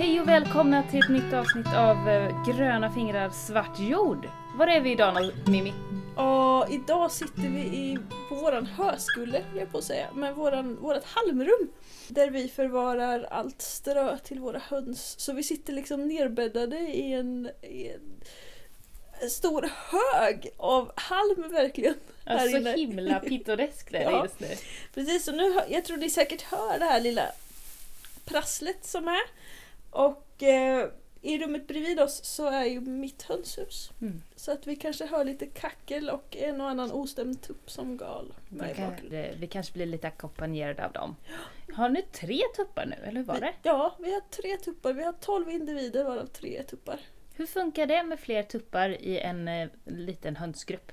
Hej och välkomna till ett nytt avsnitt av eh, Gröna fingrar svart jord. Var är vi idag Mimmi? Och idag sitter vi i, på våran höskulle, jag på att säga, men våran, vårat halmrum. Där vi förvarar allt strö till våra höns. Så vi sitter liksom nerbäddade i en, i en stor hög av halm verkligen. här Alltså inne. himla pittoreskt är det Ja. just nu. Precis, så nu jag tror ni säkert hör det här lilla prasslet som är. Och eh, i rummet bredvid oss så är ju mitt hönshus. Mm. Så att vi kanske hör lite kackel och en och annan ostämd tupp som gal. Vi, kan, vi kanske blir lite ackompanjerade av dem. Har ni tre tuppar nu, eller hur var det? Ja, vi har tre tuppar. Vi har tolv individer varav tre tuppar. Hur funkar det med fler tuppar i en eh, liten hönsgrupp?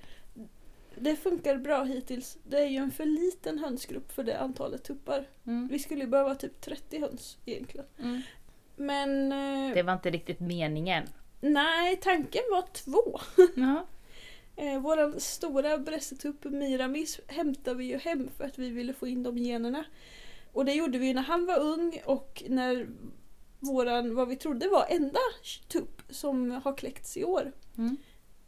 Det funkar bra hittills. Det är ju en för liten hönsgrupp för det antalet tuppar. Mm. Vi skulle ju behöva typ 30 höns egentligen. Mm. Men eh, Det var inte riktigt meningen. nej, tanken var två. Ja. Eh, våran stora brässetupp Miramis hämtade vi ju hem för att vi ville få in de generna. Och det gjorde vi när han var ung och när våran, vad vi trodde var enda tupp som har kläckts i år Mm.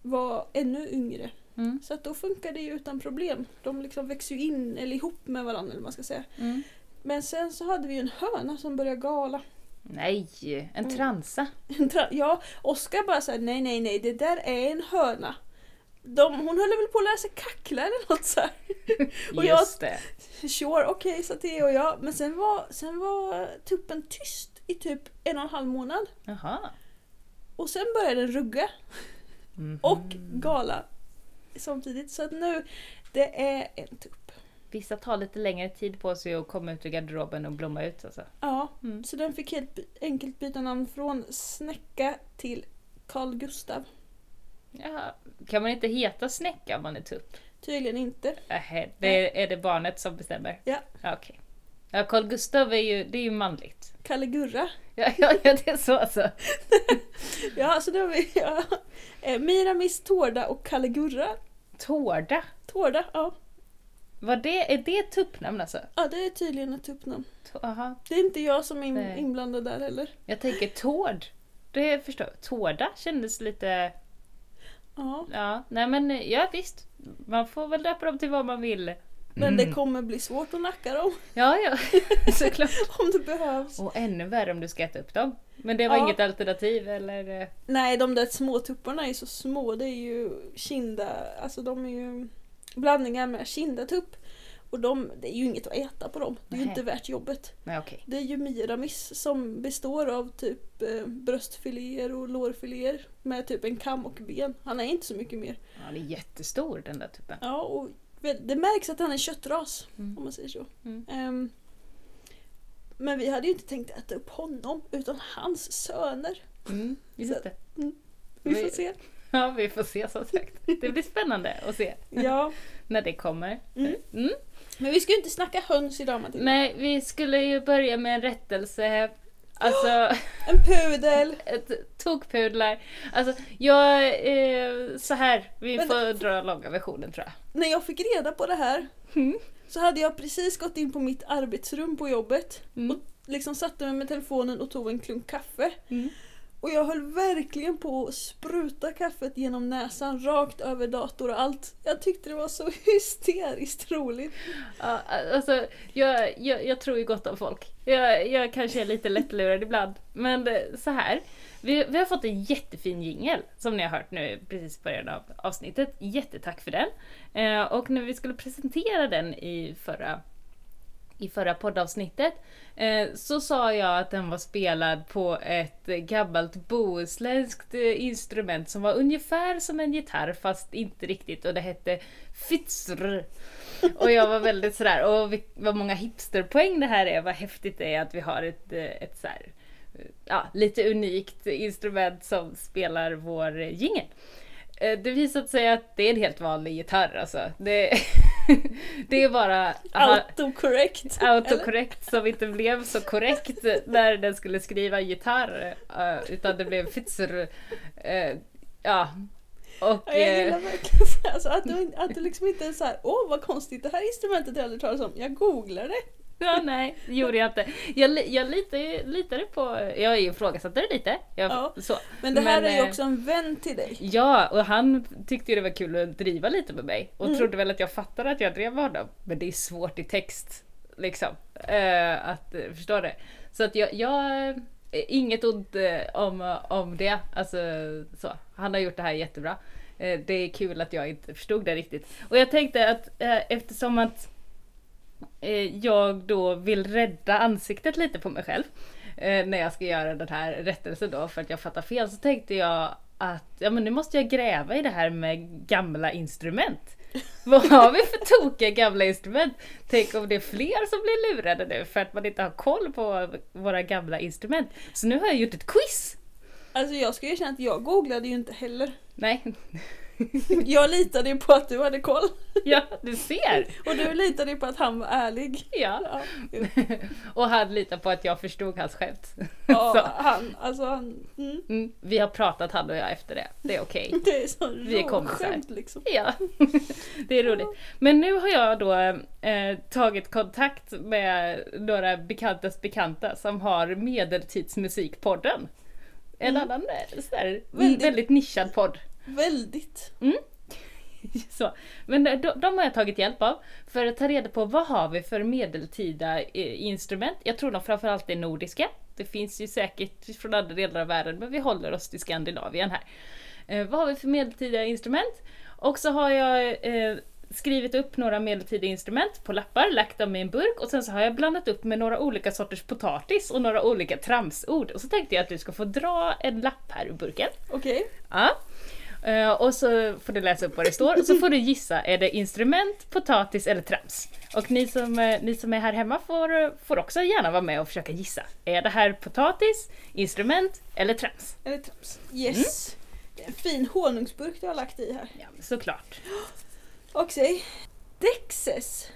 var ännu yngre. Mm. Så att då funkar det ju utan problem. De liksom växer ju in eller ihop med varandra eller man ska säga. Mm. Men sen så hade vi en höna som började gala. Nej, en Mm. transa. En tra- Ja, Oskar bara såhär nej nej nej det där är en höna. De, hon höll väl på att lära sig kackla eller något så här. Och jag- Just det. Sure, okej, sa Theo och jag. Men sen var, sen var tuppen tyst i typ en och en halv månad. Jaha. Och sen började den rugga Mhm. och gala samtidigt. Så att nu, det är en tupp. Vissa tar lite längre tid på sig att komma ut ur garderoben och blomma ut alltså. Ja, Mm. så den fick helt enkelt byta namn från Snäcka till Carl Gustav. Jaha. Kan man inte heta Snäcka om man är tupp? Tydligen inte. Nähä, det är det barnet som bestämmer? Ja. Ja, Okej. Ja, Carl Gustav är ju, det är ju manligt. Kalle Gurra. Ja, ja, ja det är så alltså. Ja, så då har vi ja. Eh, Miramis Tårda och Kalle Gurra. Tårda. Tårda, ja. Vad det, är det ett tuppnamn alltså? Ja, det är tydligen ett tuppnamn. Aha. Det är inte jag som är in- Nej. inblandad där heller. Jag tänker tård. Det förstår jag. Tårda kändes lite... Ja. Ja, nej men ja visst. Man får väl döpa dem till vad man vill. Men det kommer bli svårt att nacka dem Ja, ja. Såklart. om det behövs. Och ännu värre om du ska äta upp dem. Men det var Ja. inget alternativ eller? Nej, de där små tupparna är så små. Det är ju kinda, alltså de är ju blandningar med kindatupp. Och de, det är ju inget att äta på dem. Det är ju Nej. inte värt jobbet. Nej okej. Det är ju miramis som består av typ eh, bröstfiléer och lårfiléer med typ en kam och ben. Han är inte så mycket mer. Ja, det är jättestor den där tuppen. Ja, och det märks att han är köttras Mm. om man säger så. Mm. Ehm, men vi hade ju inte tänkt äta upp honom utan hans söner. Mm, just det. Vi får se. Ja, vi får se som sagt. Det blir spännande att se Ja. när det kommer. Mm. Mm. Men vi ska ju inte snacka höns idag Matilda. Nej, vi skulle ju börja med en rättelse. Alltså, En pudel. ett tokpudlar. Alltså, jag... Eh, så här, vi Men- får dra långa versionen tror jag. När jag fick reda på det här Mm. så hade jag precis gått in på mitt arbetsrum på jobbet Mm. och liksom satte mig med telefonen och tog en klunk kaffe. Och jag höll verkligen på att spruta kaffet genom näsan rakt över dator och allt. Jag tyckte det var så hysteriskt roligt. Ja, alltså, jag, jag, jag tror ju gott om folk. Jag, jag kanske är lite lättlurad ibland. Men eh, så här. Vi, vi har fått en jättefin jingel som ni har hört nu precis i början av avsnittet. Jättetack för den. Eh, och när vi skulle presentera den i förra, i förra poddavsnittet eh, så sa jag att den var spelad på ett gammalt bohusländskt eh, instrument som var ungefär som en gitarr fast inte riktigt och det hette fitzr. Och jag var väldigt sådär, och vad många hipsterpoäng det här är, vad häftigt det är att vi har ett, eh, ett så här, ja, lite unikt instrument som spelar vår jingel. Det visade sig att det är en helt vanlig gitarr alltså. Det, det är bara Autocorrect. eller? autokorrekt som inte blev så korrekt när den skulle skriva gitarr. eh, utan det blev fitzer. eh, ja. Och... Ja, jag eh, gillar verkligen alltså, att, du, att du liksom inte är såhär åh vad konstigt det här instrumentet har jag aldrig talat om. Jag googlade Ja, nej, det gjorde jag inte. Jag, jag litade, litade på... Jag ifrågasatte det lite. Jag, Ja. så. Men det här Men, är ju eh, också en vän till dig. Ja, och han tyckte ju det var kul att driva lite med mig och Mm. trodde väl att jag fattade att jag drev med honom. Men det är svårt i text, liksom, eh, att eh, förstå det. Så att jag, jag inget ont om, om det. Alltså, så. Han har gjort det här jättebra. Det är kul att jag inte förstod det riktigt. Och jag tänkte att eftersom att jag då vill rädda ansiktet lite på mig själv eh, när jag ska göra den här rättelsen då för att jag fattar fel så tänkte jag att ja, men nu måste jag gräva i det här med gamla instrument. Vad har vi för tokiga gamla instrument? Tänk om det är fler som blir lurade nu för att man inte har koll på våra gamla instrument. Så nu har jag gjort ett quiz! Alltså jag ska erkänna att jag googlade ju inte heller. Nej, Jag litade ju på att du hade koll. ja du ser! Och du litade ju på att han var ärlig. Ja. Ja. Och han litar på att jag förstod hans skämt. ja Så. han, alltså han, mm, Mm, vi har pratat han och jag efter det, det är okej. det är så Vi är kompisar. råskämt liksom. Ja, det är roligt. Men nu har jag då eh, tagit kontakt med några bekantas bekanta som har Medeltidsmusikpodden. En Mm. annan eh, sådär, Väldigt- väldigt nischad podd. Väldigt. Så. Men de, de har jag tagit hjälp av för att ta reda på vad har vi för medeltida eh, instrument. Jag tror de framförallt är nordiska. Det finns ju säkert från andra delar av världen men vi håller oss till Skandinavien här. Eh, vad har vi för medeltida instrument? Och så har jag eh, skrivit upp några medeltida instrument på lappar, lagt dem i en burk och sen så har jag blandat upp med några olika sorters potatis och några olika tramsord. Och så tänkte jag att du ska få dra en lapp här ur burken. Okej. Ja. Eh, och så får du läsa upp vad det står och så får du gissa, är det instrument, potatis eller trams? Och ni som, eh, ni som är här hemma får, får också gärna vara med och försöka gissa. Är det här potatis, instrument eller trams? Eller trams. Yes. Det är en fin honungsburk du har lagt i här. Ja, såklart. Och säg Dexes.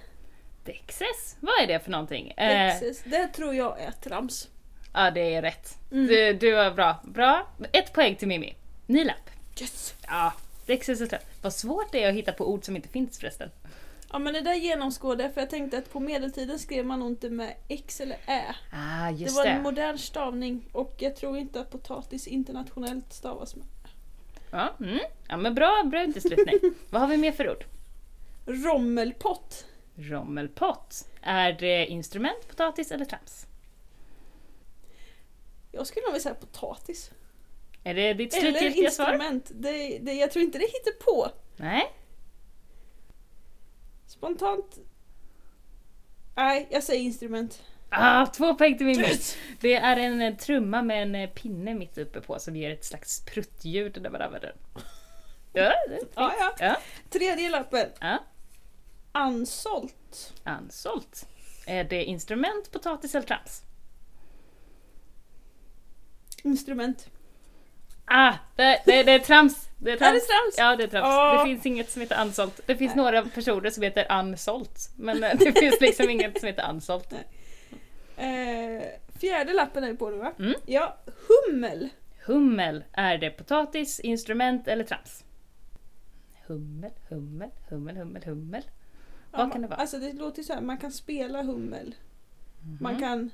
Dexes, vad är det för någonting? Eh, Dexes. Det tror jag är trams. ja, det är rätt. Mm. Du, du var bra. Bra. Ett poäng till Mimmi. Ny lapp. Yes. Ja, trams. Vad svårt det är att hitta på ord som inte finns förresten. Ja men det där genomskådade för jag tänkte att på medeltiden skrev man nog inte med X eller Ä. Ah, Det var det. en modern stavning och jag tror inte att potatis internationellt stavas med. Ja, mm. ja men bra, bra uteslutning. Vad har vi mer för ord? Rommelpott. Rommelpott. Är det instrument, potatis eller trams? Jag skulle nog vilja säga potatis. Är det ditt Eller slutgiltiga svar? instrument. Det, det, jag tror inte det hittar på. Nej. Spontant. Nej, jag säger instrument. Ah, två poäng till min. Det är en eh, trumma med en eh, pinne mitt uppe på som ger ett slags pruttljud när man använder den. Ja. Ja, ja. ja. Tredje lappen. ja. Ansålt. Ansålt. Är det instrument, potatis eller trams? Instrument. Ah, det, det, det är trams! Det är Är trams. det trams? Ja, det är trams. Åh. Det finns inget som heter ansålt. Det finns några personer som heter ansålt, men eh, det finns liksom inget som heter ansålt. Eh, fjärde lappen är på nu va? Mm. Ja, hummel. Hummel, är det potatis, instrument eller trams? Hummel, hummel, hummel, hummel, hummel. Ja, Vad kan det vara? Alltså det låter så här, man kan spela hummel. Man Mhm. kan...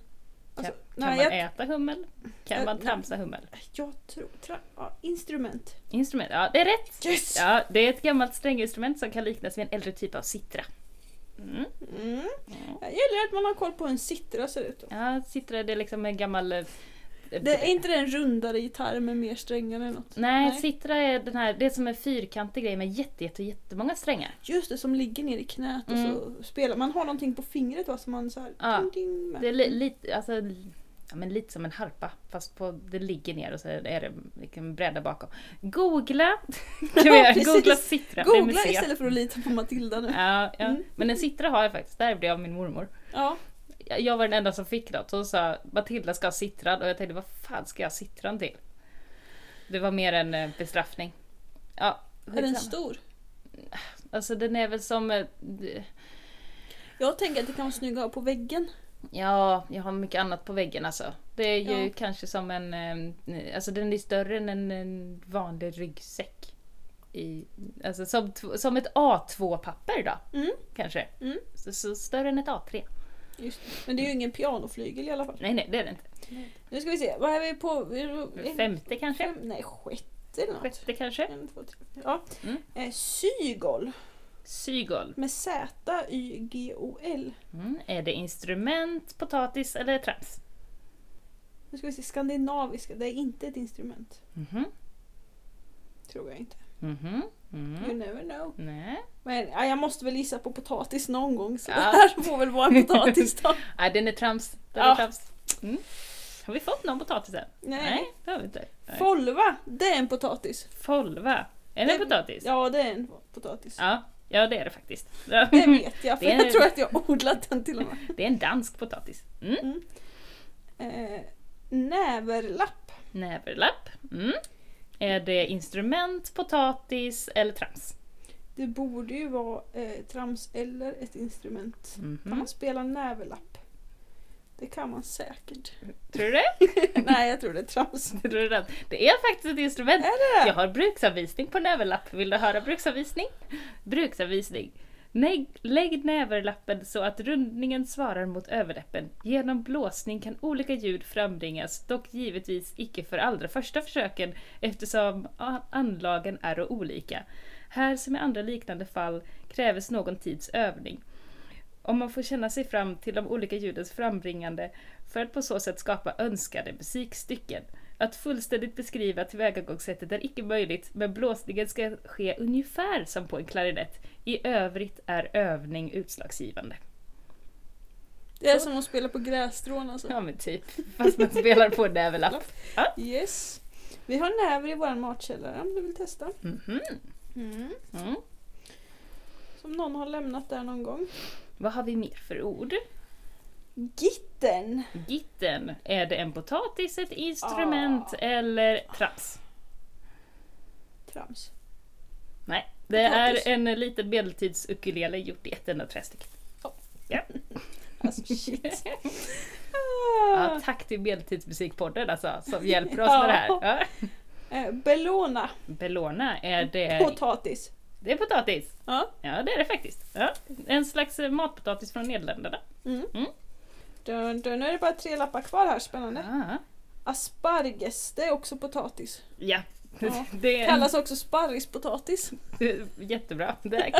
Alltså, kan nej, man jag, äta hummel? Kan Äh, man tramsa hummel? jag tror... Tra, ja, instrument. Instrument, ja det är rätt! Yes! Ja, det är ett gammalt stränginstrument som kan liknas vid en äldre typ av citra. Mm. Mm. Ja. Det gäller att man har koll på hur en citra ser ut. Då. Ja, citra det är liksom en gammal... Det är inte det en rundare gitarr med mer strängar eller något? Nej, citra är den här, det är som en fyrkantig grej med jätte, jätte, jättemånga strängar. Just det, som ligger ner i knät och Mm. så spelar man. har någonting på fingret va, som man så här... Ja, ding, ding, med. Det är li, lite, alltså, ja, men lite som en harpa fast på, det ligger ner och så är det liksom en bräda bakom. Googla! Precis. Googla citra. Googla istället för att lita på Matilda nu. Ja, ja. Mm. men en citra har jag faktiskt, där blev jag av min mormor. Ja. Jag var den enda som fick något. Hon sa Matilda ska ha citran och jag tänkte vad fan ska jag ha citran till? Det var mer en eh, bestraffning. Ja, Är den stor? Alltså den är väl som... eh, Jag tänker att det kan vara snygga på väggen. Ja, jag har mycket annat på väggen alltså. Det är ju Ja. kanske som en... eh, Alltså den är större än en, vanlig ryggsäck. I, alltså som, som ett A2-papper då, Mm. kanske. Mm. Så, så större än ett A3. Just. Men det är ju ingen pianoflygel i alla fall. Nej, nej, det är det inte. Nu ska vi se, vad är vi på? Femte kanske? Fem, nej, sjätte eller något. Sjätte kanske? En, två, tre. Ja. Mm. Eh, sygol Sygol. med Z, Y, G, O, L. Mm. Är det instrument, potatis eller trams? Nu ska vi se, skandinaviska. Det är inte ett instrument. Mhm. Tror jag inte. Mhm. You Mm. never know. Nej. Men ja, jag måste väl gissa på potatis någon gång så Ja. det här får väl vara en potatis då. Nej, den är trams. Den Ja. är trams. Mm. Har vi fått någon potatis än? Nej. det har vi inte. Nej. Folva, det är en potatis. Folva. Är det en potatis? Ja, det är en potatis. Ja, ja det är det faktiskt. Ja. Det vet jag, för är- jag tror att jag har odlat den till och med. Det är en dansk potatis. Mm. Eh, näverlapp. Näverlapp. Mm. Är det instrument, potatis eller trams? Det borde ju vara eh, trams eller ett instrument. Kan Mhm. man spela näverlapp? Det kan man säkert. Tror du det? Nej, jag tror det är trams. Tror du det? Det är faktiskt ett instrument. Är det Jag har bruksanvisning på näverlapp. Vill du höra bruksanvisning? Bruksanvisning. Lägg, lägg näverlappen så att rundningen svarar mot överläppen. Genom blåsning kan olika ljud frambringas, dock givetvis icke för allra första försöken eftersom anlagen är olika. Här som i andra liknande fall krävs någon tids övning. Om man får känna sig fram till de olika ljudens frambringande för att på så sätt skapa önskade musikstycken. Att fullständigt beskriva tillvägagångssättet är icke möjligt, men blåsningen ska ske ungefär som på en klarinett. I övrigt är övning utslagsgivande. Det är Så. som att spela på grässtrån alltså. Ja men typ, fast man spelar på en näverlapp. Yes. Vi har näver i vår matkällare om du vill testa. Mhm. Mm. Mm. Som någon har lämnat där någon gång. Vad har vi mer för ord? Gitten. Gitten, är det en potatis, ett instrument eller trams? Trams. Nej, det Potatis. är en liten medeltids-ukulele gjort i ett enda trästycke. Alltså shit. Ja, Ah. tack till Medeltidsmusikpodden alltså, som hjälper oss med det här. Ja. Eh, Bellona. Bellona, är det... Potatis. Det är potatis. Ja. Ja, det är det faktiskt. Ja. En slags matpotatis från Nederländerna. Mm. Mm. Dun, dun, nu är det bara tre lappar kvar här, spännande. Ah. Asparges, det är också potatis. Ja, Ja. det är Kallas också sparrispotatis. jättebra. Det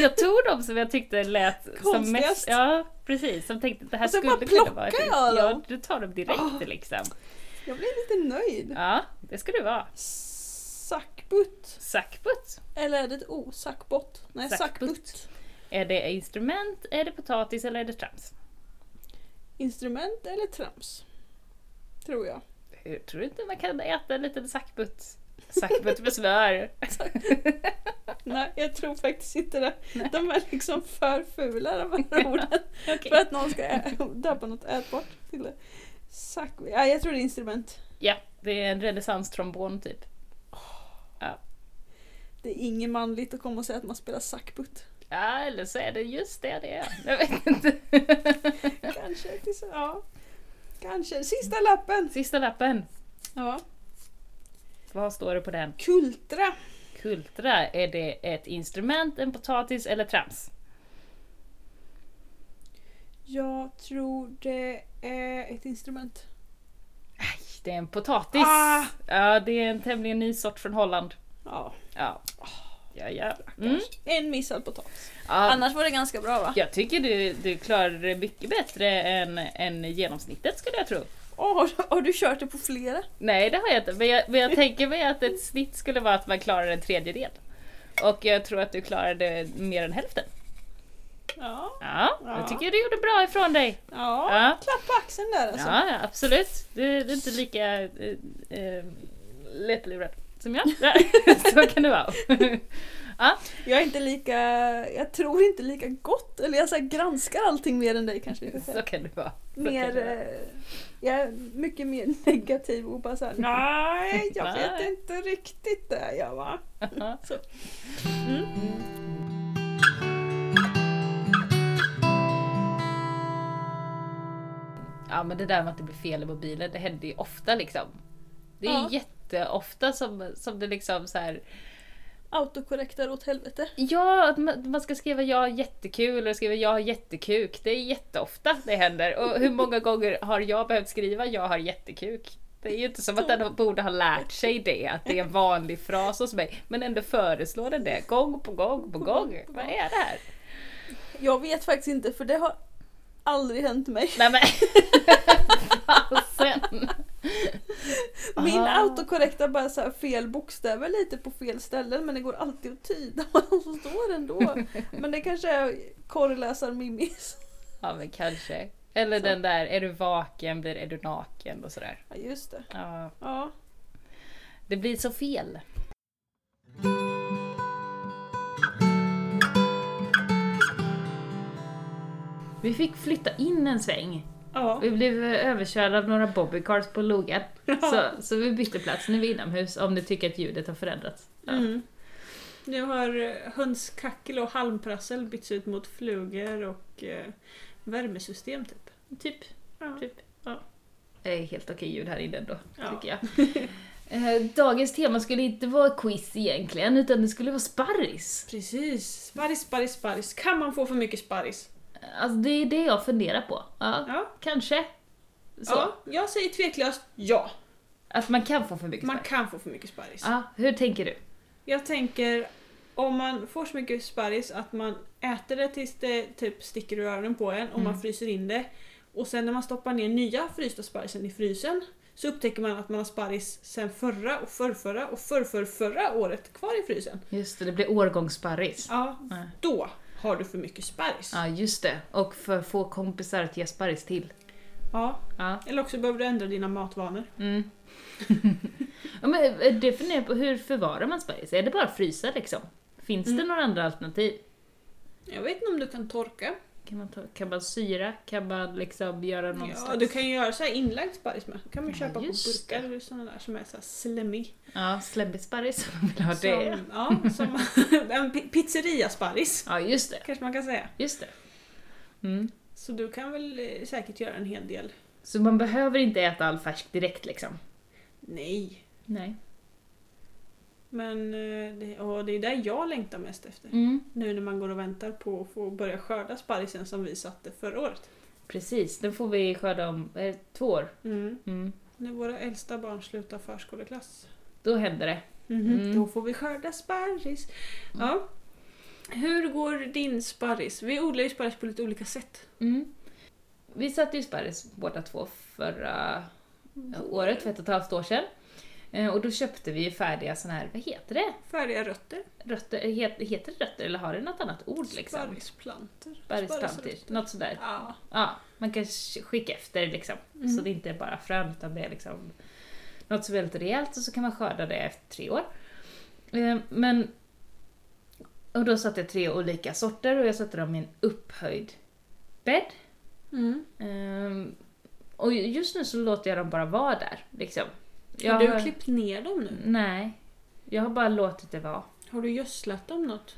jag tog dem som jag tyckte lät som mest... Ja, precis. Som tänkte det här Och skulle bara kunna plockar vara... ett- jag Ja, dem. du tar dem direkt Ah. liksom. Jag blir lite nöjd. Ja, det ska du vara. Sackbutt. Sackbutt. Eller är det ett O? Sackbott? Nej, sackbutt. Är det instrument, är det potatis eller är det trams? Instrument eller trams? Tror jag. Jag tror inte man kan äta en liten sackbutt. Sackbutt med smör. Nej, jag tror faktiskt inte det. De är liksom för fula de här orden. Okej. För att någon ska ä- döpa något ätbart till det. Sack... Ja, jag tror det är instrument. Ja, det är en renässanstrombon typ. Det är inget manligt att komma och säga att man spelar sackbutt. Ja, eller så är det just det det är. Jag vet inte. Kanske. Ja. Kanske. Sista lappen. Sista lappen. Ja. Vad står det på den? Kultra. Kultra, är det ett instrument, en potatis eller trams? Jag tror det är ett instrument. Nej, det är en potatis. Ah! Ja, det är en tämligen ny sort från Holland. Ja. Ja. Ja, ja. Mm. En missad potatis. ja. Annars var det ganska bra va? Jag tycker du, du klarar det mycket bättre än, än genomsnittet skulle jag tro. Åh, har, har du kört det på flera? Nej det har jag inte, men jag, men jag tänker mig att ett snitt skulle vara att man klarar en tredjedel. Och jag tror att du klarade mer än hälften. Ja. Ja, Ja. jag tycker du gjorde bra ifrån dig. Ja, Ja. klapp på axeln där alltså. Ja, absolut. Du, du är inte lika äh, äh, lättlurad som jag. Så kan det vara. ja, Jag är inte lika, jag tror inte lika gott, eller jag så granskar allting mer än dig kanske. så kan det vara. Så Mer, det vara. eh, jag är mycket mer negativ och bara såhär nej jag vet inte riktigt det jag va. Ja. Så. Mm. Ja men det där med att det blir fel i mobilen, det händer ju ofta liksom. Det är Ja. Jätteofta som, som det liksom så här. autokorrektar åt helvete. Ja, att man ska skriva jag har jättekul eller skriva jag har jättekuk. Det är jätteofta det händer. Och hur många gånger har jag behövt skriva jag har jättekuk? Det är ju inte som att den borde ha lärt sig det, att det är en vanlig fras hos mig. Men ändå föreslår den det gång på gång på gång. Vad är det här? Jag vet faktiskt inte för det har aldrig hänt mig. Nej men... Fasen! Min Ah. autokorrektar bara så här fel bokstäver lite på fel ställen men det går alltid att tyda vad som står ändå. Men det kanske är korrläsar-mimis. Ja men kanske. Eller den där, är du vaken blir är du naken och sådär. Ja just det. Ja, Ja. det blir så fel. Vi fick flytta in en sväng. Ja. Vi blev överkörda av några bobbycars på logen. Så, så vi bytte plats, nu är vi inomhus om ni tycker att ljudet har förändrats. Ja. Mm. Nu har eh, hönskackel och halmprassel bytts ut mot flugor och eh, värmesystem typ. Typ. Ja. typ. Ja. Det är helt okej ljud här inne Ja. tycker jag. Eh, Dagens tema skulle inte vara quiz egentligen, utan det skulle vara sparris. Precis. Sparris, sparris, sparris. Kan man få för mycket sparris? Alltså det är det jag funderar på. Ja, Ja. kanske. Så. ja. Jag säger tveklöst ja. Att man kan få för mycket Man sparris. kan få för mycket sparris. Ja, hur tänker du? Jag tänker om man får så mycket sparris att man äter det tills det typ sticker ur öronen på en och man Mm. fryser in det. Och sen när man stoppar ner nya frysta sparrisen i frysen så upptäcker man att man har sparris sen förra och förrförra och förrförrförra året kvar i frysen. Just det, det blir årgångssparris. Ja. då har du för mycket sparris. Ja, just det. Och för få kompisar att ge sparris till. Ja. Ja. Eller också behöver du ändra dina matvanor. Mm. ja, men eh, det funderar jag på, hur förvarar man sparris? Är det bara att frysa liksom? Finns det Mm. några andra alternativ? Jag vet inte om du kan torka. Kan man, ta, kan man syra? Kan man liksom göra någon Ja, slags... du kan ju göra så här inlagd sparris med. kan man Ja, köpa på burkar eller sådana där som är så här slemmig. Ja, slemmig sparris om man vill ha det. Som, ja, som en pi- pizzeria-sparris. Ja, just det. Kanske man kan säga. Just det. Mm. Så du kan väl eh, säkert göra en hel del. Så man behöver inte äta all färsk direkt liksom? Nej. Nej. Men eh, det, och det är där jag längtar mest efter. Mm. Nu när man går och väntar på att få börja skörda sparrisen som vi satte förra året. Precis, den får vi skörda om eh, två år. Mm. Mm. När våra äldsta barn slutar förskoleklass. Då händer det. Mhm. Mm. Då får vi skörda sparris. Ja. Hur går din sparris? Vi odlar ju sparris på lite olika sätt. Mm. Vi satte ju sparris båda två förra året, för ett och ett halvt år sedan. Eh, Och då köpte vi färdiga såna här, vad heter det? Färdiga rötter. Rötter, het- heter det rötter eller har det något annat ord liksom? Sparrisplantor. Sparrisplantor, något sådär. Ja. Ja, man kan sk- skicka efter liksom. Mm. Så det inte är bara frön utan det är liksom något som är väldigt rejält och så kan man skörda det efter tre år. Eh, Men... Och då satte jag tre olika sorter och jag satte dem i en upphöjd bädd. Mm. Ehm, och just nu så låter jag dem bara vara där. Liksom. Jag Har du klippt ner dem nu? Nej. Jag har bara låtit det vara. Har du gödslat dem något?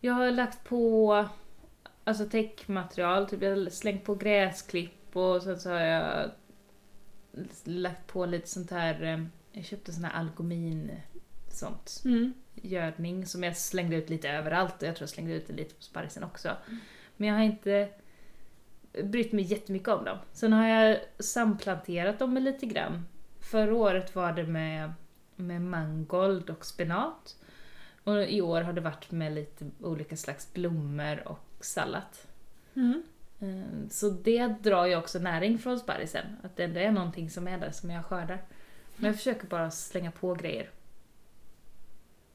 Jag har lagt på alltså täckmaterial, typ jag har slängt på gräsklipp och sen så har jag lagt på lite sånt här, eh, jag köpte sån här algomin sånt Mm. gödning som jag slängde ut lite överallt och jag tror jag slängde ut det lite på sparrisen också. Men jag har inte brytt mig jättemycket om dem. Sen har jag samplanterat dem med lite grann. Förra året var det med, med mangold och spenat. Och i år har det varit med lite olika slags blommor och sallad. Mm. Eh, Så det drar ju också näring från sparrisen. Att det är någonting som är där som jag skördar. Men jag försöker bara slänga på grejer.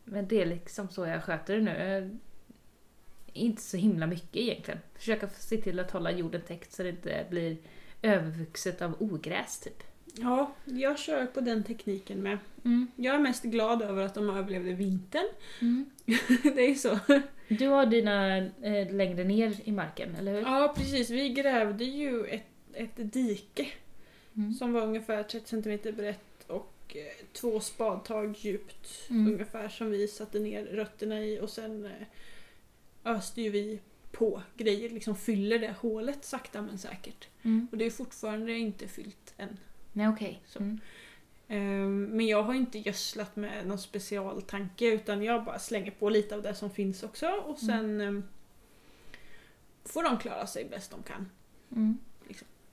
Men det är liksom så jag sköter det nu. Inte så himla mycket egentligen. Försöka se till att hålla jorden täckt så det inte blir övervuxet av ogräs typ. Ja, jag kör på den tekniken med. Mm. Jag är mest glad över att de överlevde vintern. Mm. det är så. Du har dina eh, längre ner i marken, eller hur? Ja, precis. Vi grävde ju ett, ett dike Mm. som var ungefär 30 cm brett och eh, två spadtag djupt. Mm. Ungefär som vi satte ner rötterna i och sen eh, öste ju vi på grejer, liksom fyller det hålet sakta men säkert. Mm. Och det är fortfarande inte fyllt än. Nej, okej. Så. Mm. Ehm, Men jag har inte gödslat med någon specialtanke utan jag bara slänger på lite av det som finns också och sen ehm, får de klara sig bäst de kan. Mm.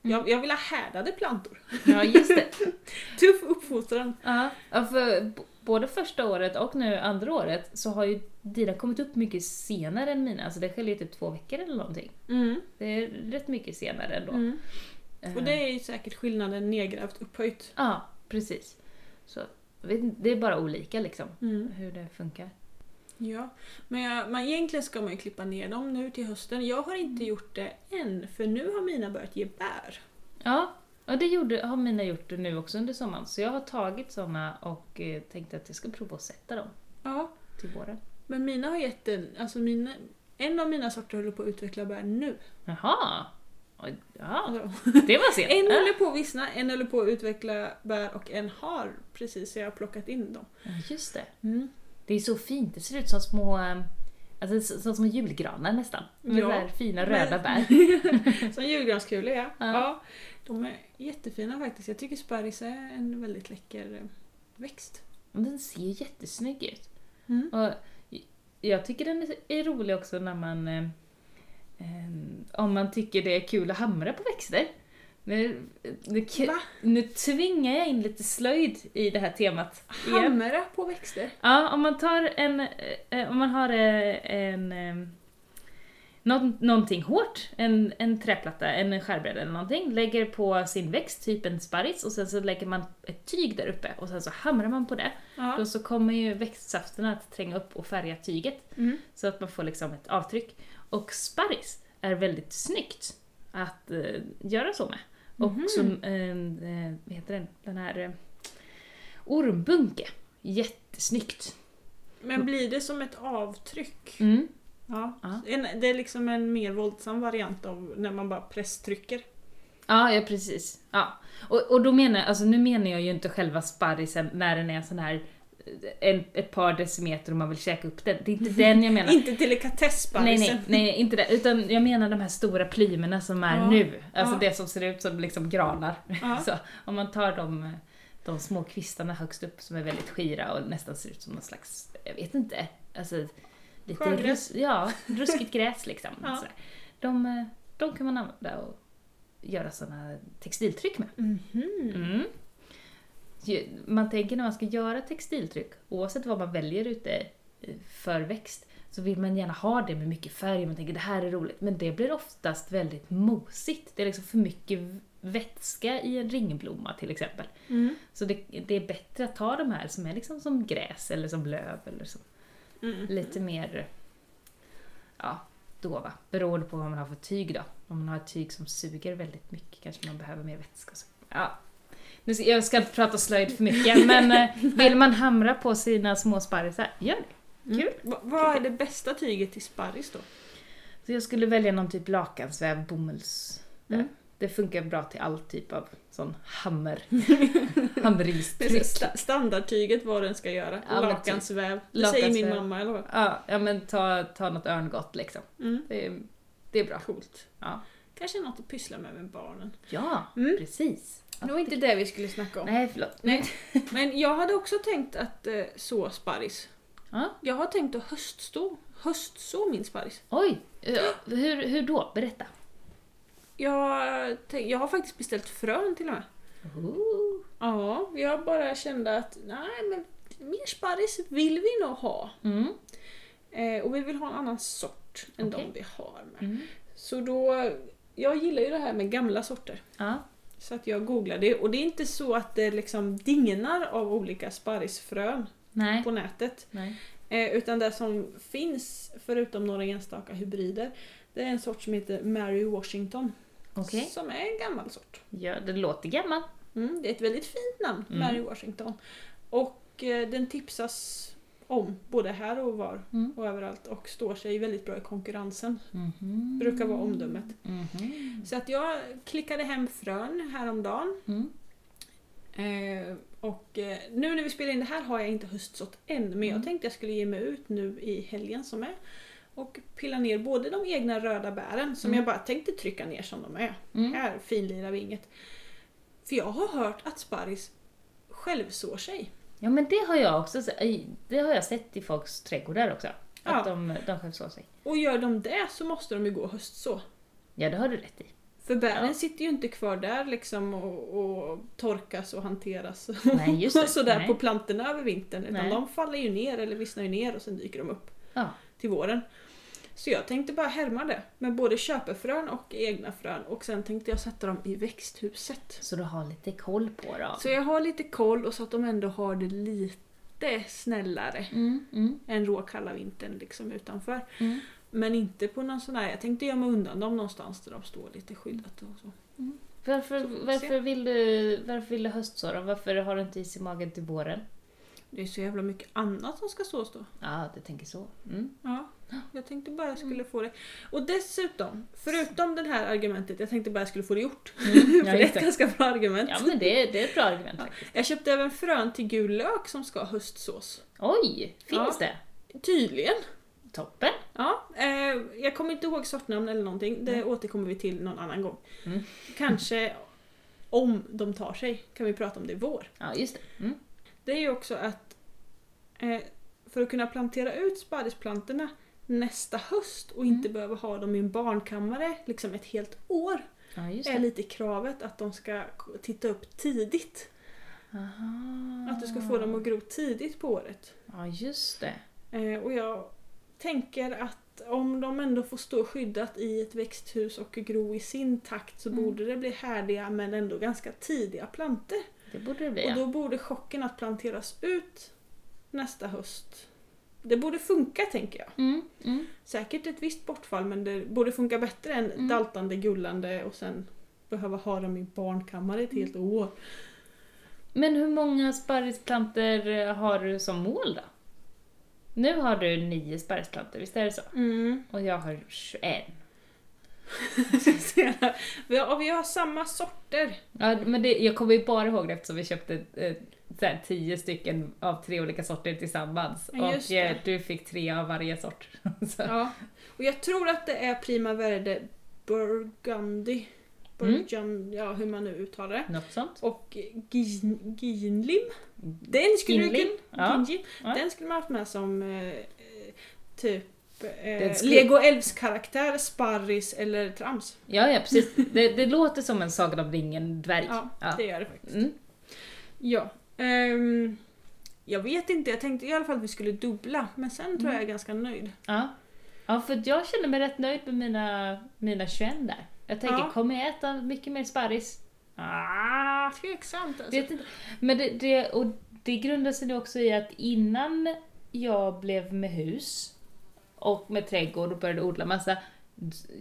Jag, jag vill ha härdade plantor. Ja, just det. Tuff uppfostran. Ja, för både första året och nu andra året så har ju dina kommit upp mycket senare än mina. Alltså det skiljer typ två veckor eller någonting. Det är rätt mycket senare ändå. Mm. Och det är ju säkert skillnaden nedgrävt upphöjt. Ja, precis. Så det är bara olika liksom, hur det funkar. Ja, men jag, man, egentligen ska man ju klippa ner dem nu till hösten. Jag har inte gjort det än, för nu har mina börjat ge bär. Ja, och det gjorde, har mina gjort nu också under sommaren. Så jag har tagit såna och eh, tänkte att jag ska prova att sätta dem Ja, till våren. men mina har gett en, alltså mina, en av mina sorter håller på att utveckla bär nu. Jaha! Ja, det var sent. en håller på att vissna, en håller på att utveckla bär och en har precis så jag har plockat in dem. Ja, just det. Mm. Det är så fint, det ser ut som små, eh, alltså, så- som små julgranar nästan. Med Ja, här fina men- röda bär. Som julgranskulor ja. Ja. ja. De är jättefina faktiskt. Jag tycker sparris är en väldigt läcker eh, växt. Den ser jättesnygg ut. Mm. Och jag tycker den är- är rolig också när man... Eh, eh, om man tycker det är kul att hamra på växter. Nu, nu, nu tvingar jag in lite slöjd i det här temat. igen. Hamra på växter? Ja, om man tar en... Eh, om man har eh, en... Eh, någon, någonting hårt, en, en träplatta, en skärbräda eller någonting, lägger på sin växt, typ en sparris, och sen så lägger man ett tyg där uppe och sen så hamrar man på det. Ja. Då så kommer ju växtsafterna att tränga upp och färga tyget Mm. så att man får liksom ett avtryck. Och sparris är väldigt snyggt att eh, göra så med. Och Mhm. så, eh, eh, vad heter den, den här eh, ormbunke. Jättesnyggt. Men blir det som ett avtryck? Mm. Ja. Ja. En, det är liksom en mer våldsam variant av när man bara presstrycker. Ja, ja precis. Ja. Och, och då menar alltså nu menar jag ju inte själva sparrisen när den är sån här en, ett par decimeter och man vill käka upp den. Det är inte den jag menar. Inte Nej, delikatessparrisen. nej, nej, inte det. Utan jag menar de här stora plymerna som är Ja. nu. Alltså Ja. det som ser ut som liksom granar. Ja. Så, om man tar de, de små kvistarna högst upp som är väldigt skira och nästan ser ut som någon slags, jag vet inte, alltså lite rus, ja, ruskigt gräs liksom. Sådär. De, eh, de kan man använda och göra sådana textiltryck med. Mhm. Mm. Man tänker när man ska göra textiltryck, oavsett vad man väljer ute för växt, så vill man gärna ha det med mycket färg, man tänker det här är roligt, men det blir oftast väldigt mosigt. Det är liksom för mycket vätska i en ringblomma till exempel. Mm. Så det, det är bättre att ta de här som är liksom som gräs eller som löv eller som Mm. lite mer ja, dova. Beroende på vad man har för tyg då. Om man har ett tyg som suger väldigt mycket kanske man behöver mer vätska. Så. Ja. Nu ska, jag ska inte prata slöjd för mycket men eh, vill man hamra på sina små sparrisar, gör det. Kul. Va- vad är det bästa tyget till sparris då? Så jag skulle välja någon typ lakansväv, bomulls. Mm. Det funkar bra till all typ av sån hammer. Sta- standardtyget vad den ska göra. Ja, typ. Lakansväv. Det säger min Lakansväv. mamma, eller vad? Ja, ja men ta, ta något örngott liksom. Mm. Det är, det är bra. Coolt. Ja, Kanske något att pyssla med med barnen. ja Mm. precis. Det var inte det vi skulle snacka om. Nej, förlåt. Nej. Men jag hade också tänkt att eh, så sparris. Ja. Jag har tänkt att höststå, höstså min sparris. Oj, eh, hur, hur då? Berätta. Jag, tänk- jag har faktiskt beställt frön till och med. Ja, jag bara kände att nej men mer sparris vill vi nog ha. Mm. Eh, och vi vill ha en annan sort än Okej. de vi har med. Mm. Så då, jag gillar ju det här med gamla sorter. Ja. Så att jag googlade och det är inte så att det liksom dignar av olika sparrisfrön Nej. på nätet. Nej. Eh, utan det som finns, förutom några enstaka hybrider, det är en sort som heter Mary Washington. Okej. Som är en gammal sort. Ja, det låter gammal. Mm, det är ett väldigt fint namn, Mm. Mary Washington. Och eh, den tipsas om både här och var Mm. och överallt och står sig väldigt bra i konkurrensen. Mhm. Brukar vara omdömet. Mhm. Så att jag klickade hem frön häromdagen. Mm. Eh, och eh, nu när vi spelar in det här har jag inte höstsått än men jag Mm. tänkte jag skulle ge mig ut nu i helgen som är och pilla ner både de egna röda bären som Mm. jag bara tänkte trycka ner som de är. Mm. Här finlirar vi inget. För jag har hört att sparris självsår sig. Ja men det har jag också det har jag sett i folks trädgårdar också. Att Ja. de, de självsår sig. Och gör de det så måste de ju gå höstså. Ja det har du rätt i. För bären Ja. sitter ju inte kvar där liksom och, och torkas och hanteras Nej, och sådär Nej. på plantorna över vintern. Utan Nej. de faller ju ner eller vissnar ju ner och sen dyker de upp Ja. till våren. Så jag tänkte bara härma det med både köpefrön och egna frön och sen tänkte jag sätta dem i växthuset. Så du har lite koll på dem. Så jag har lite koll och så att de ändå har det lite snällare Mm, mm, än råkalla vintern liksom utanför. mm. Men inte på någon sån här, jag tänkte gömma undan dem någonstans där de står lite skyddat och så. Varför, vi varför, se. vill du, varför vill du höstså då? Varför har du inte is i magen till våren? Det är så jävla mycket annat som ska sås då. Ja, du tänker så. Mm. Ja, jag tänkte bara jag skulle få det. Och dessutom, förutom det här argumentet, jag tänkte bara jag skulle få det gjort. Mm. För det är ett ganska bra argument. ja men det, det är ett bra argument faktiskt. Jag köpte även frön till gul lök som ska ha höstsås. Oj, finns Ja. det? Tydligen. Toppen! Ja, eh, jag kommer inte ihåg sortnamn eller någonting, det Mm. återkommer vi till någon annan gång. Mm. Kanske om de tar sig kan vi prata om det i vår. Ja, just det. Mm. Det är ju också att eh, för att kunna plantera ut sparrisplantorna nästa höst och inte Mm. behöva ha dem i en barnkammare liksom ett helt år Ja, är lite kravet att de ska titta upp tidigt. Aha. Att du ska få dem att gro tidigt på året. Ja, just det. Eh, och jag tänker att om de ändå får stå skyddat i ett växthus och gro i sin takt så Mm. borde det bli härdiga men ändå ganska tidiga plantor. Det borde det bli. Och då borde chocken att planteras ut nästa höst. Det borde funka tänker jag. Mm, mm. Säkert ett visst bortfall men det borde funka bättre än Mm. daltande, gullande och sen behöva ha dem i barnkammare ett helt år. Men hur många sparrisplantor eh, har du som mål då? Nu har du nio sparrisplantor, visst är det så? Mm. Och jag har 21. vi, har, vi har samma sorter. Ja, men det, jag kommer ju bara ihåg det eftersom vi köpte eh, så här, tio stycken av tre olika sorter tillsammans. Just och eh, du fick tre av varje sort. Ja. Och jag tror att det är Prima Verde Burgundy. Burgund, ja hur man nu uttalar det. Något sånt. Och Gin- Ginlim. Den skulle du Ginlim, kunna... ja. Ginjim. Ja. Den skulle man haft med som eh, typ eh, skulle- Lego Elves karaktär, sparris eller trams. Ja, ja precis. Det, det låter som en Sagan om ringen-dvärg. Ja, Ja. det gör det faktiskt. Mm. Ja. Ehm, jag vet inte, jag tänkte i alla fall att vi skulle dubbla men sen tror Mm. jag jag är ganska nöjd. Ja. ja, för jag känner mig rätt nöjd med mina, mina 21 där. Jag tänker, Ja. kommer jag äta mycket mer sparris? Ah, Tveksamt alltså. vet inte. Men det, det, och det grundar sig nog också i att innan jag blev med hus och med trädgård och började odla massa,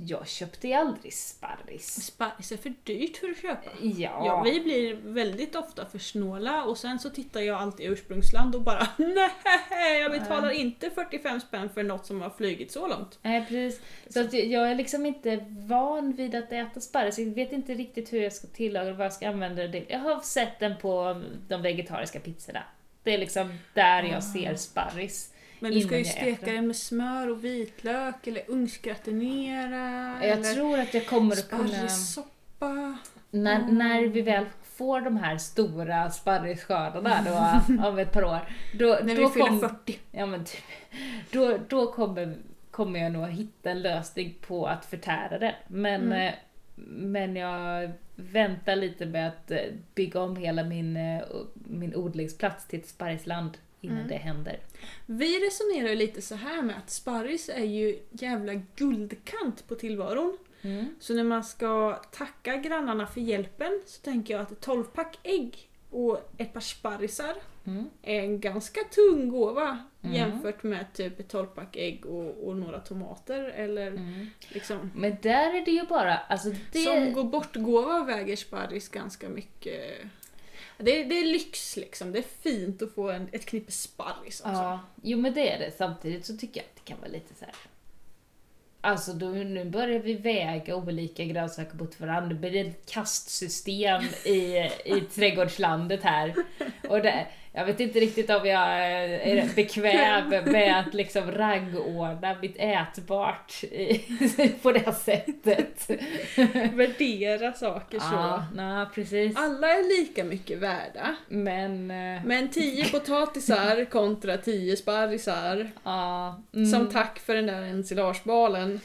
jag köpte ju aldrig sparris. Sparris är för dyrt för att köpa. Ja, Ja, vi blir väldigt ofta för snåla och sen så tittar jag alltid i ursprungsland och bara nej, jag betalar inte 45 spänn för något som har flugit så långt. Nej, precis. Så att jag- jag är liksom inte van vid att äta sparris. Jag vet inte riktigt hur jag ska tillaga och vad jag ska använda det Jag har sett den på de vegetariska pizzorna. Det är liksom där jag ser sparris. Men du ska ju steka den med smör och vitlök eller ugnsgratinera. Jag eller tror att jag kommer att kunna... sparrissoppa. När, Mm. när vi väl får de här stora sparrisskördarna då, om ett par år. Då, När då vi fyller kom- 40. Ja men typ. Då, då kommer, kommer jag nog hitta en lösning på att förtära den. Men, Mm. eh, men jag väntar lite med att eh, bygga om hela min, eh, min odlingsplats till ett sparrisland innan Mm. det händer. Vi resonerar ju lite så här med att sparris är ju jävla guldkant på tillvaron. Mm. Så när man ska tacka grannarna för hjälpen så tänker jag att ett 12-pack ägg och ett par sparrisar Mm. är en ganska tung gåva Mm. jämfört med typ ett 12-pack ägg och, och några tomater eller Mm. liksom Men där är det ju bara, alltså det... Som gå bort-gåva väger sparris ganska mycket. Det är, det är lyx liksom. Det är fint att få en, ett knippe sparris också. Ja, jo men det är det. Samtidigt så tycker jag att det kan vara lite så här. Alltså då, nu börjar vi väga olika grönsaker mot varandra. Det blir ett kastsystem i, i trädgårdslandet här. Och det, Jag vet inte riktigt om jag är bekväm med att liksom rangordna mitt ätbart i, på det sättet. Värdera saker så. Ja, nej, precis. Alla är lika mycket värda. Men... eh, Men 10 potatisar kontra 10 sparrisar. Ja. mm. Som tack för den där ensilagebalen.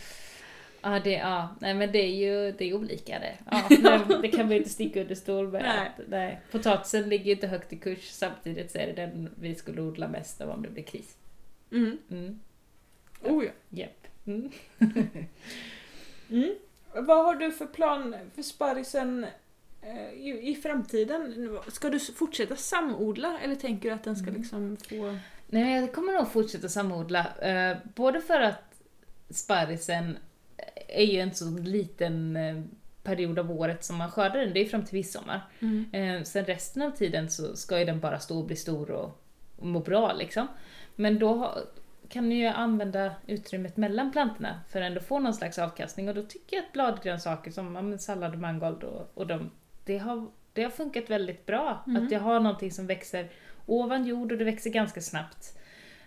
Ja, det, ja. Nej, men det är ju det är olika det. Ja, nej, det kan man ju inte sticka under stol med. Nej. att- Nej. Potatisen ligger ju inte högt i kurs samtidigt så är det den vi skulle odla mest av om det blir kris. Mm. Mm. Oh ja. Japp. Mm. Mm. Vad har du för plan för sparrisen eh, i, i framtiden? Ska du fortsätta samodla eller tänker du att den ska Mm. liksom få... Nej, jag kommer nog fortsätta samodla. Eh, både för att sparrisen är ju en så liten eh, period av året som man skördar den, det är fram till midsommar. Eh, sen resten av tiden så ska ju den bara stå och bli stor och, och må bra liksom. Men då ha- kan ni ju använda utrymmet mellan plantorna för att ändå få någon slags avkastning och då tycker jag att bladgrönsaker som ja, sallad och mangold och, och de, det, har, det har funkat väldigt bra. Mm. Att jag har någonting som växer ovan jord och det växer ganska snabbt.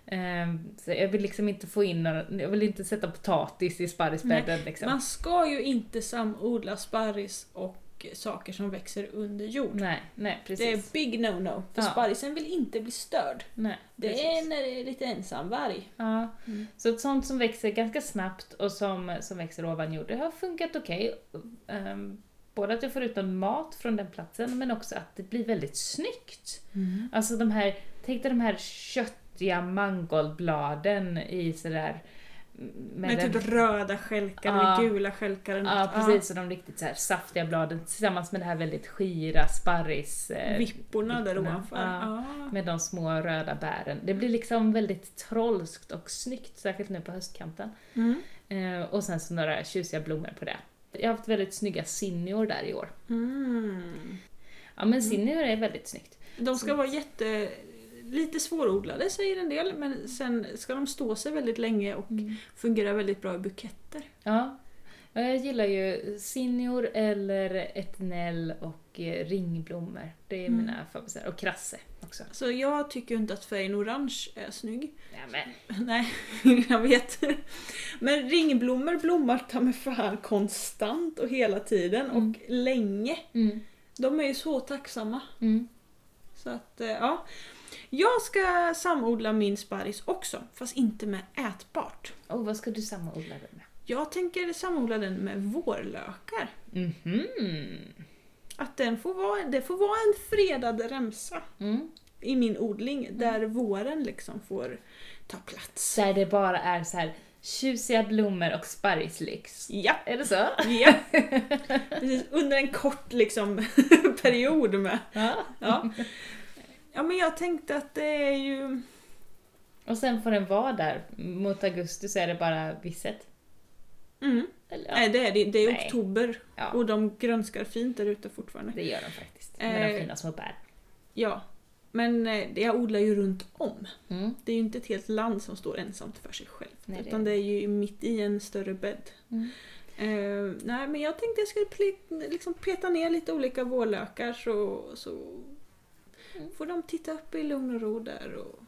Ehm, så jag vill liksom inte få in några, jag vill inte sätta potatis i sparrisbädden liksom. Man ska ju inte samodla sparris och saker som växer under jord. Nej, nej Det precis. är big no-no. För Ja. sparrisen vill inte bli störd. nej, Det precis. är när det är lite ensamvarg. Ja, Mm. så ett sånt som växer ganska snabbt och som, som växer ovan jord, det har funkat okej. Ehm, både att jag får ut någon mat från den platsen, men också att det blir väldigt snyggt. Alltså de här, tänk dig de här köttiga mangoldbladen i sådär... Med, den- typ röda stjälkar Ja. eller gula eller Ja, precis. Och de riktigt så här saftiga bladen tillsammans med det här väldigt skira sparris... eh, Vipporna där ovanför. Ja. Ja. Med de små röda bären. Det blir liksom väldigt trolskt och snyggt, särskilt nu på höstkanten. Mm. Eh, och sen så några tjusiga blommor på det. Jag har haft väldigt snygga zinnior där i år. Mm. Ja men zinnior är väldigt snyggt. De ska vara jätte... Lite svårodlade säger en del men sen ska de stå sig väldigt länge och fungera väldigt bra i buketter. Ja. Ja, Jag gillar ju zinnior eller etnell och eh, ringblommor. Det är Mm. mina favoriter. Och krasse också. Så jag tycker inte att färgen orange är snygg. Ja, men. Nej, jag vet. Men ringblommor blommar ta mig fan konstant och hela tiden Mm. och länge. Mm. De är ju så tacksamma. Mm. Så att, eh, ja. Jag ska samodla min sparris också, fast inte med ätbart. Och vad ska du samodla den med? Jag tänker samodla den med vårlökar. Mhm. Att den får vara, det får vara en fredad remsa Mm. i min odling där våren liksom får ta plats. Där det bara är så här tjusiga blommor och sparrislyx. Ja, Är det så? ja. Precis, under en kort liksom period med. Ja. Ja. Ja, men jag tänkte att det är ju... Och sen får den vara där. Mot augusti så är det bara visset. Mm. Eller, ja. Nej, det är det. Det är Nej. oktober ja, och de grönskar fint där ute fortfarande. det gör de faktiskt. Med de Eh. fina små bär. Ja, men eh, jag odlar ju runt om. Mm. Det är ju inte ett helt land som står ensamt för sig själv. Nej, det utan det är ju mitt i en större bädd. Mm. Eh, nej, men jag tänkte jag skulle liksom peta ner lite olika vårlökar så, så Mm. får de titta upp i lugn och ro där och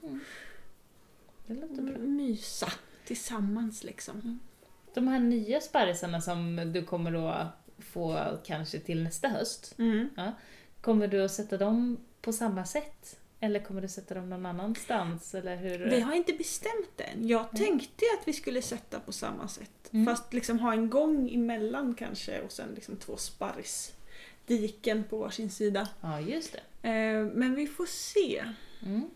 Det låter bra. mysa tillsammans liksom. De här nya sparrisarna som du kommer att få kanske till nästa höst. Mm. Kommer du att sätta dem på samma sätt? Eller kommer du sätta dem någon annanstans? Eller hur? Vi har inte bestämt än. Jag Mm. tänkte att vi skulle sätta på samma sätt. Mm. Fast liksom ha en gång emellan kanske och sen liksom två sparrisdiken på varsin sida. Ja, just det. Eh, men vi får se. Mm.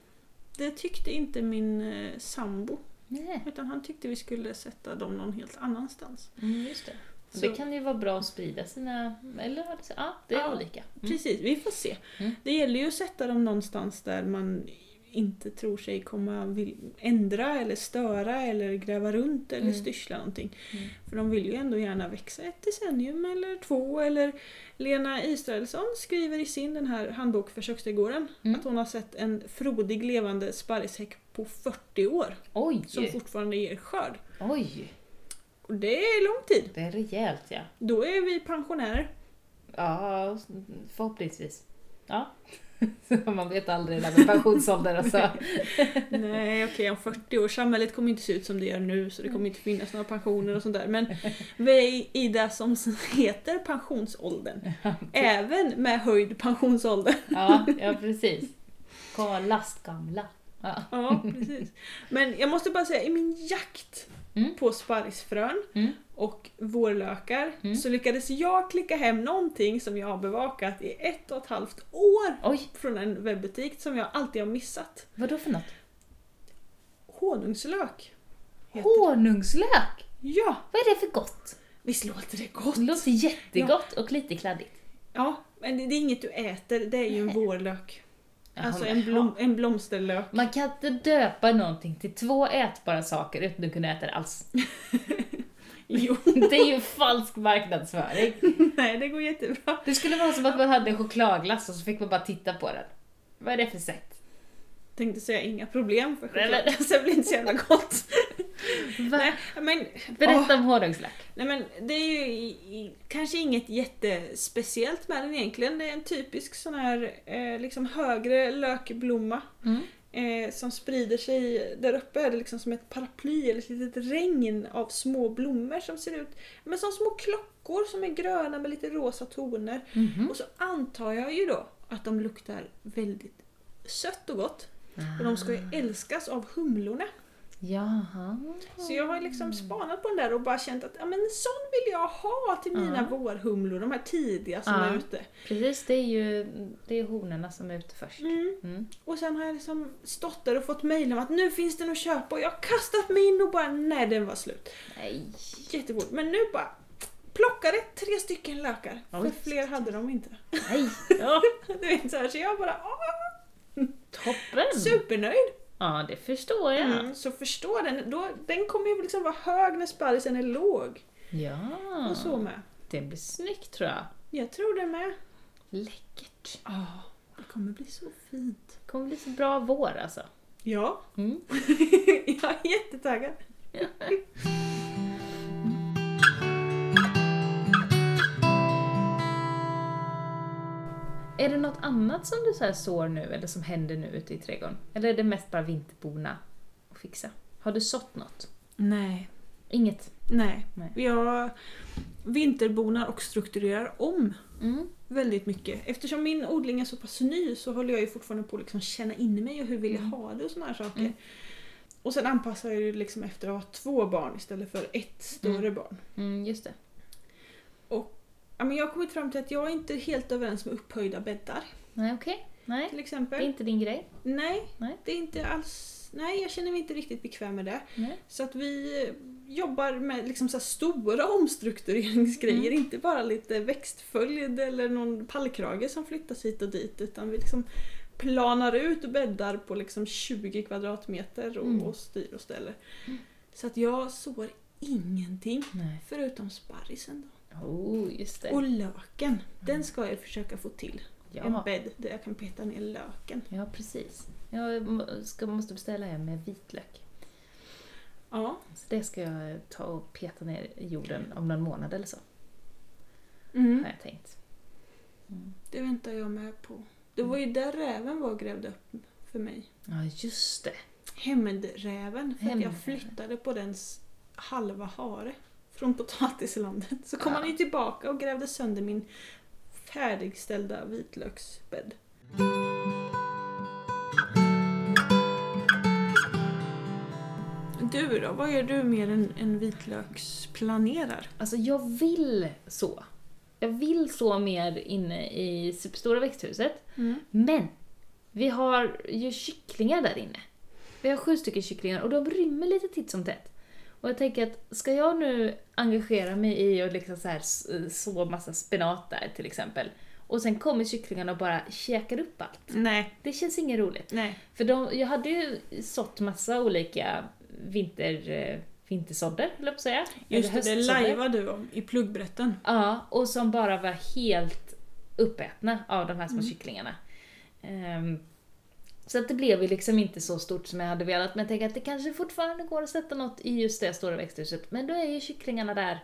Det tyckte inte min eh, sambo. Nej. Utan han tyckte vi skulle sätta dem någon helt annanstans. Mm, just det. Så- Det kan ju vara bra att sprida sina... Eller. Ja, det är Ja, olika. Mm. Precis, vi får se. Mm. Det gäller ju att sätta dem någonstans där man inte tror sig komma vill ändra eller störa eller gräva runt eller Mm. styrsla någonting. Mm. För de vill ju ändå gärna växa ett decennium eller två. Eller Lena Israelsson skriver i sin den här handbok för köksträdgården Mm. att hon har sett en frodig levande sparrishäck på 40 år Oj! som fortfarande ger skörd. Oj! Och det är lång tid. Det är rejält ja. Då är vi pensionärer. Ja, förhoppningsvis. Ja. Man vet aldrig det där med pensionsålder alltså. Nej okej, om 40 år, samhället kommer inte se ut som det gör nu så det kommer inte finnas några pensioner och sånt där. Men vi i det som heter pensionsåldern. Även med höjd pensionsålder. Ja, ja precis. Lastgamla. Ja. Ja, precis. Men jag måste bara säga, i min jakt Mm. på sparrisfrön Mm. och vårlökar Mm. så lyckades jag klicka hem någonting som jag har bevakat i ett och ett halvt år Oj, från en webbutik som jag alltid har missat. vad då för något? Honungslök. Honungslök! Ja, Vad är det för gott? visst låter det gott? Det låter jättegott och lite kladdigt. Ja, men det det är inget du äter, det är ju en vårlök. Alltså en, blom, en blomsterlök. Man kan inte döpa någonting till två ätbara saker utan att kunna äta det alls. Jo, Det är ju falsk marknadsföring. nej det går jättebra. Det skulle vara som att man hade en chokladglass och så fick man bara titta på den. Vad är det för sätt? Tänkte säga inga problem för Nej, men- choklad. Det blir inte så jävla gott. Nej, men, Berätta om honungslök. Nej men det är ju i, i, kanske inget jättespeciellt med den egentligen. Det är en typisk sån här eh, liksom högre lökblomma. Mm. Eh, som sprider sig, där uppe är det liksom som ett paraply eller ett litet regn av små blommor som ser ut men som små klockor som är gröna med lite rosa toner. Mhm. Och så antar jag ju då att de luktar väldigt sött och gott. Och de ska ju älskas av humlorna. Jaha. Så jag har liksom spanat på den där och bara känt att ja, men en sån vill jag ha till mina Ja. vårhumlor, de här tidiga som Ja. är ute. Precis, det är ju det är honorna som är ute först. Mm. Mm. Och sen har jag liksom stått där och fått mejl om att nu finns den att köpa och jag har kastat mig in och bara nej den var slut. Nej. Jättefort. Men nu bara plockade tre stycken lökar. Oj. För fler hade de inte. Nej. Ja. Du vet så, här, så jag bara åh, Toppen! supernöjd. Ja, det förstår jag. Mm, så förstå den, då, den kommer ju liksom vara hög när sparrisen är låg. Ja, Och så med. det blir snyggt tror jag. Jag tror det med. Läckert. Ja, det kommer bli så fint. Det kommer bli så bra vår alltså. Ja, Mm. jag är jättetaggad. Är det något annat som du så här sår nu eller som händer nu ute i trädgården? Eller är det mest bara vinterborna och fixa? Har du sått något? Nej. Inget? Nej. Nej. Jag vinterbonar och strukturerar om Mm. väldigt mycket. Eftersom min odling är så pass ny så håller jag ju fortfarande på att liksom känna in mig och hur vill jag Mm. ha det och såna här saker. Mm. Och sen anpassar jag ju liksom efter att ha två barn istället för ett större barn. Mm, just det. Ja, men jag har kommit fram till att jag är inte helt överens med upphöjda bäddar Nej, okej. Nej, till det exempel. är inte din grej. Nej, Nej. det är inte alls... Nej, jag känner mig inte riktigt bekväm med det. Nej. Så att vi eh, jobbar med liksom så här stora omstruktureringsgrejer, Mm. inte bara lite växtföljd eller någon pallkrage som flyttas hit och dit utan vi liksom planar ut bäddar på liksom 20 kvadratmeter och, Mm. och styr och ställer. Mm. Så att jag sår ingenting Nej. förutom sparrisen då. Oh, just det. Och löken, den ska jag försöka få till. En Ja, bädd där jag kan peta ner löken. ja precis. Jag ska, måste beställa en med vitlök. Ja. Så det ska jag ta och peta ner i jorden om någon månad eller så, Mm. har jag tänkt. Mm. Det väntar jag med på. Det var ju där räven var och grävde upp för mig. Ja, just det. Hämndräven. För att jag Hämndräven. flyttade på dens halva hare från potatislandet. Så kom Ja. han ju tillbaka och grävde sönder min färdigställda vitlöksbädd. Du då? Vad gör du mer än, än vitlöksplanerar? Alltså jag vill så. Jag vill så mer inne i superstora växthuset. Men vi har ju kycklingar där inne. Vi har sju stycken kycklingar och de rymmer lite titt som tätt. Och jag tänker att ska jag nu engagera mig i att liksom så, här så massa spenat där till exempel. Och sen kommer kycklingarna och bara käkar upp allt. Nej. Det känns inget roligt. Nej. För de, jag hade ju sått massa olika vinter, eh, vintersådder, höll jag på att säga. Just det, det lajvade du om i pluggbrätten. Ja, och som bara var helt uppätna av de här små Mm. kycklingarna. Ehm, så att det blev ju liksom inte så stort som jag hade velat, men jag tänker att det kanske fortfarande går att sätta något i just det stora växthuset. Men då är ju kycklingarna där.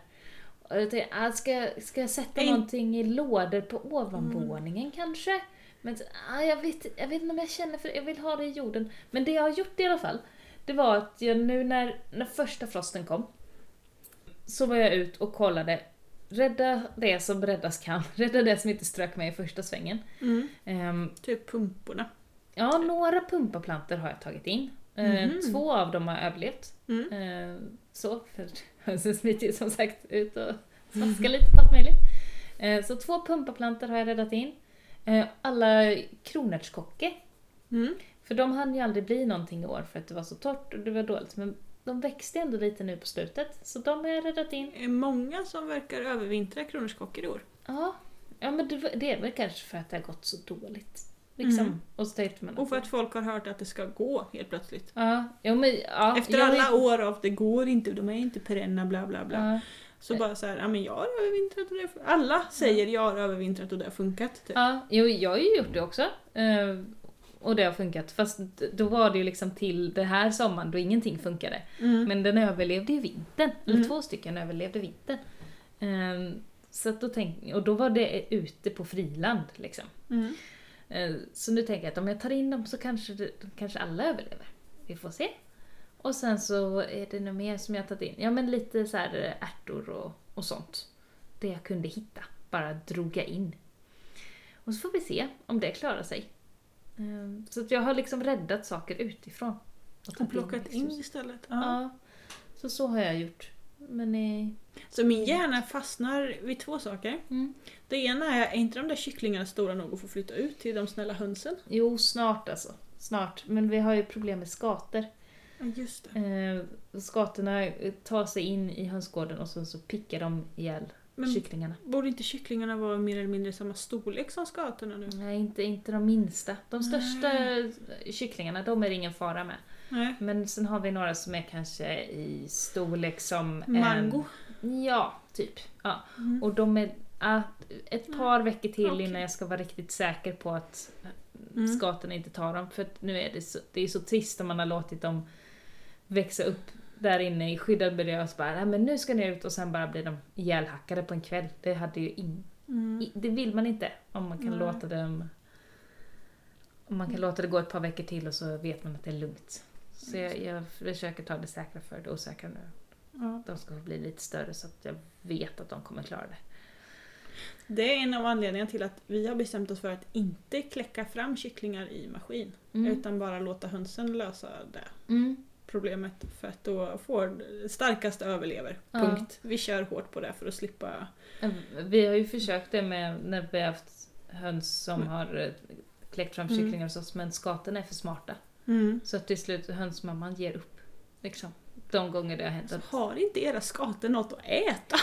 Och jag tänkte, ah, ska, ska jag sätta In- någonting i lådor på ovanvåningen kanske? Men ah, jag, vet, jag vet inte om jag känner för det. Jag vill ha det i jorden. Men det jag har gjort i alla fall, det var att jag nu när, när första frosten kom, så var jag ut och kollade. Rädda det som räddas kan. Rädda det som inte strök mig i första svängen. Mm. Ehm, Typ pumporna. Ja, några pumpaplantor har jag tagit in. Mhm. Två av dem har överlevt. Mm. Eh, så, för hönsen smiter ju som sagt ut och smaskar lite på allt möjligt. Eh, så två pumpaplantor har jag räddat in. Alla kronärtskockor. Mm. För de hann ju aldrig bli någonting i år för att det var så torrt och det var dåligt. Men de växte ändå lite nu på slutet. Så de har jag räddat in. Det är många som verkar övervintra kronärtskockor i år. Ja, ja men det, var- det är väl kanske för att det har gått så dåligt. Liksom. Mm. Och så tänkte man Och för att folk har hört att det ska gå helt plötsligt. Ja, ja men ja. Efter alla vet- år av det går inte, de är inte perenna bla bla bla. Ja, Så bara så här, ja men jag har övervintrat och det har fun- Alla säger jag har övervintrat och det har funkat. Typ. ja jo, jag har ju gjort det också. Eh, och det har funkat. Fast då var det ju liksom till det här sommaren då ingenting funkade. Mm. Men den överlevde ju vintern. Eller Mm. två stycken överlevde vintern. Eh, så att då tänk, och då var det ute på friland liksom. Mm. Eh, Så nu tänker jag att om jag tar in dem så kanske, det, kanske alla överlever. Vi får se. Och sen så är det nog mer som jag har tagit in. Ja men lite så här eh, ärtor och, och sånt. Det jag kunde hitta. Bara drog jag in. Och så får vi se om det klarar sig. Eh, Så att jag har liksom räddat saker utifrån. Och tagit plockat in liksom. istället. Ja. Ja. Så så har jag gjort. Men eh, Så min hjärna fastnar vid två saker. mm. Det ena är, är inte de där kycklingarna stora nog att få flytta ut till de snälla hönsen? Jo, snart alltså. Snart. Men vi har ju problem med skator. Ja just det. Eh, skatorna tar sig in i hönsgården och sen så pickar de ihjäl Men kycklingarna. borde inte kycklingarna vara mer eller mindre samma storlek som skatorna nu? Nej, inte, inte de minsta. De största kycklingarna, de är det ingen fara med. Nej. Men sen har vi några som är kanske i storlek som Mango? En, ja, typ. Ja. Mm. Och de är ah, ett par veckor till Okej. innan jag ska vara riktigt säker på att Mm. skatorna inte tar dem. För att nu är det så, det är så trist om man har låtit dem växa upp där inne i skyddad miljö och så bara, nej men nu ska ni ut och sen bara blir de ihjälhackade på en kväll. Det hade ju in, Mm. i- det vill man inte om man kan låta dem om man kan låta det gå ett par veckor till och så vet man att det är lugnt. Så jag, jag försöker ta det säkra för det osäkra nu. Ja. De ska bli lite större så att jag vet att de kommer klara det. Det är en av anledningarna till att vi har bestämt oss för att inte kläcka fram kycklingar i maskin. Mm. Utan bara låta hönsen lösa det Mm. problemet. För att då får starkast överlever. Ja. Punkt. Vi kör hårt på det för att slippa... Vi har ju försökt det med när vi har haft höns som Mm. har eh, kläckt fram Mm. kycklingar hos oss men skatorna är för smarta. Så att till slut hönsmamman ger upp. Liksom. De gånger det har hänt. Så Att har inte era skator något att äta?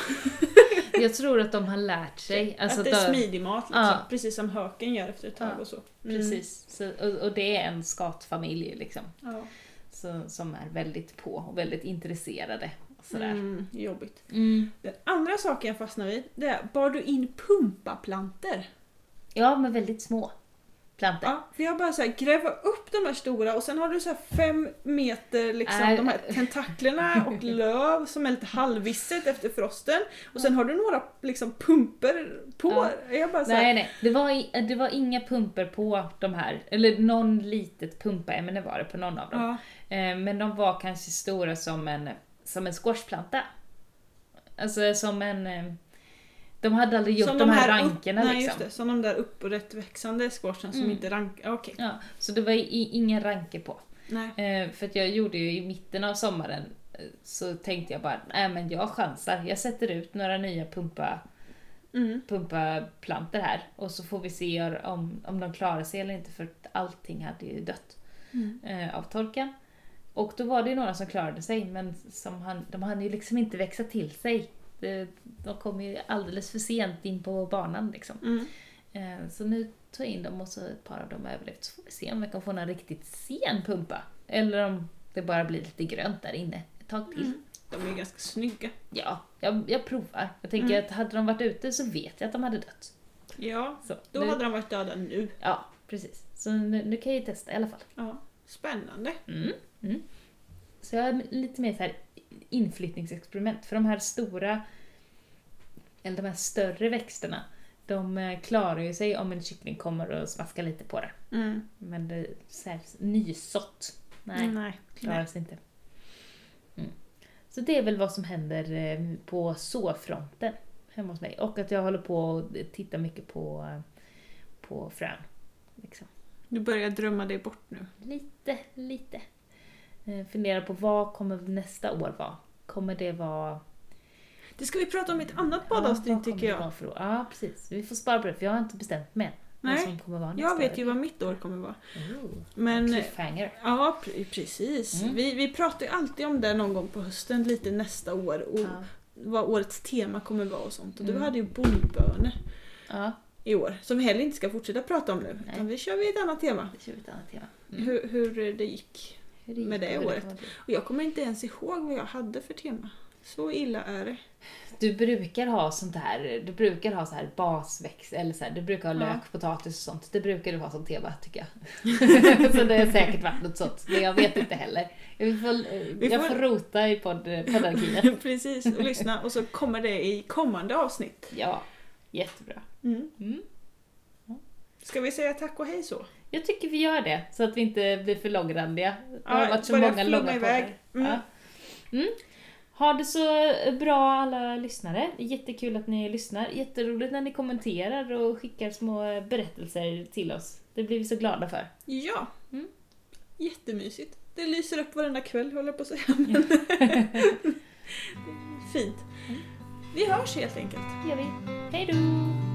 jag tror att de har lärt sig. Alltså att det är smidig mat liksom. Ja. Precis som höken gör efter ett tag Ja, och så. Mm. Precis. Så, och, och det är en skatfamilj liksom. Ja. Så, som är väldigt på och väldigt intresserade. Och sådär. Mm, jobbigt. Mm. Den andra saken jag fastnar vid, det är bar du in pumpaplanter? Ja, men väldigt små plantor. Ja, för jag bara så här, gräva upp de här stora och sen har du så här fem meter liksom Äh. de här tentaklerna och löv som är lite halvvisset efter frosten. Och sen har du några liksom pumper på. Ja. Jag bara så här, Nej, nej. Det var, det var inga pumper på de här. Eller någon litet pumpaämne var det på någon av dem. ja, Eh, Men de var kanske stora som en, som en squashplanta. Alltså som en... De hade aldrig gjort som de, här, upp- rankerna nej, liksom. det, som de där upprättväxande squashen som Mm. inte rankar. Okej. Ja, så det var i, ingen ranke på. Eh, för att jag gjorde ju i mitten av sommaren eh, så tänkte jag bara, nej men jag chansar. Jag sätter ut några nya pumpa, Mm. pumpaplantor här och så får vi se om, om de klarar sig eller inte för allting hade ju dött Mm. eh, av torkan. Och då var det ju några som klarade sig men som han, de hann ju liksom inte växa till sig. De kom ju alldeles för sent in på banan liksom. Mm. Eh, så nu tar jag in dem och så ett par av dem har överlevt. Så får vi se om vi kan få någon riktigt sen pumpa. Eller om det bara blir lite grönt där inne ett tag till. Mm. De är ju ganska snygga. Ja, jag, jag provar. Jag tänker Mm. att hade de varit ute så vet jag att de hade dött. Ja, Så, då nu, hade de varit döda nu. Ja, precis. Så nu, nu kan jag ju testa i alla fall. Ja. Spännande. Mm. Mm. Så jag har lite mer så här inflyttningsexperiment. För de här stora, eller de här större växterna, De eh, klarar ju sig om en kyckling kommer och smaskar lite på det. Mm. Men det säljs nysått. Nej, Nej. klarar sig inte. Mm. Så det är väl vad som händer eh, på såfronten hemma hos mig. Och att jag håller på och tittar mycket på, eh, på frön. Liksom. Du börjar drömma dig bort nu. Lite, lite. Eh, Funderar på vad kommer nästa år vara? Kommer det vara... Det ska vi prata om i ett annat Ja, poddavsnitt vad kommer tycker jag. för? Ja, precis. Vi får spara på det för jag har inte bestämt mig Nej, som kommer vara nästa Jag vet ju vad mitt år kommer vara. Oh, Men cliffhanger. ja, pre- precis. Mm. Vi, vi pratar ju alltid om det någon gång på hösten, lite nästa år. Och Ja. vad årets tema kommer vara och sånt. Och du Mm. hade ju bondbönor ja, i år. Som vi heller inte ska fortsätta prata om nu. Nej. Utan vi kör vid ett annat tema. det kör vi ett annat tema. Mm. Hur, hur det gick. Gick med det året? Och jag kommer inte ens ihåg vad jag hade för tema. Så illa är det. Du brukar ha sånt här, du brukar ha så här basväxt, eller så här, du brukar ha Ja. lök, potatis och sånt. Det brukar du ha som tema tycker jag. så det har säkert varit något sånt, men jag vet inte heller. Jag får, Vi jag får- får rota i podd, poddarkivet. Precis, och lyssna. Och så kommer det i kommande avsnitt. Ja, jättebra. Mm. Mm. Ska vi säga tack och hej så? Jag tycker vi gör det, så att vi inte blir för långrandiga. Det har Ja, varit så många långa iväg. Mm. Ja. Mm. Ha det så bra alla lyssnare. Jättekul att ni lyssnar. Jätteroligt när ni kommenterar och skickar små berättelser till oss. Det blir vi så glada för. Ja. Mm. Jättemysigt. Det lyser upp varenda kväll höll jag på att säga. Men Fint. Mm. Vi hörs helt enkelt. Det gör vi. Hej då!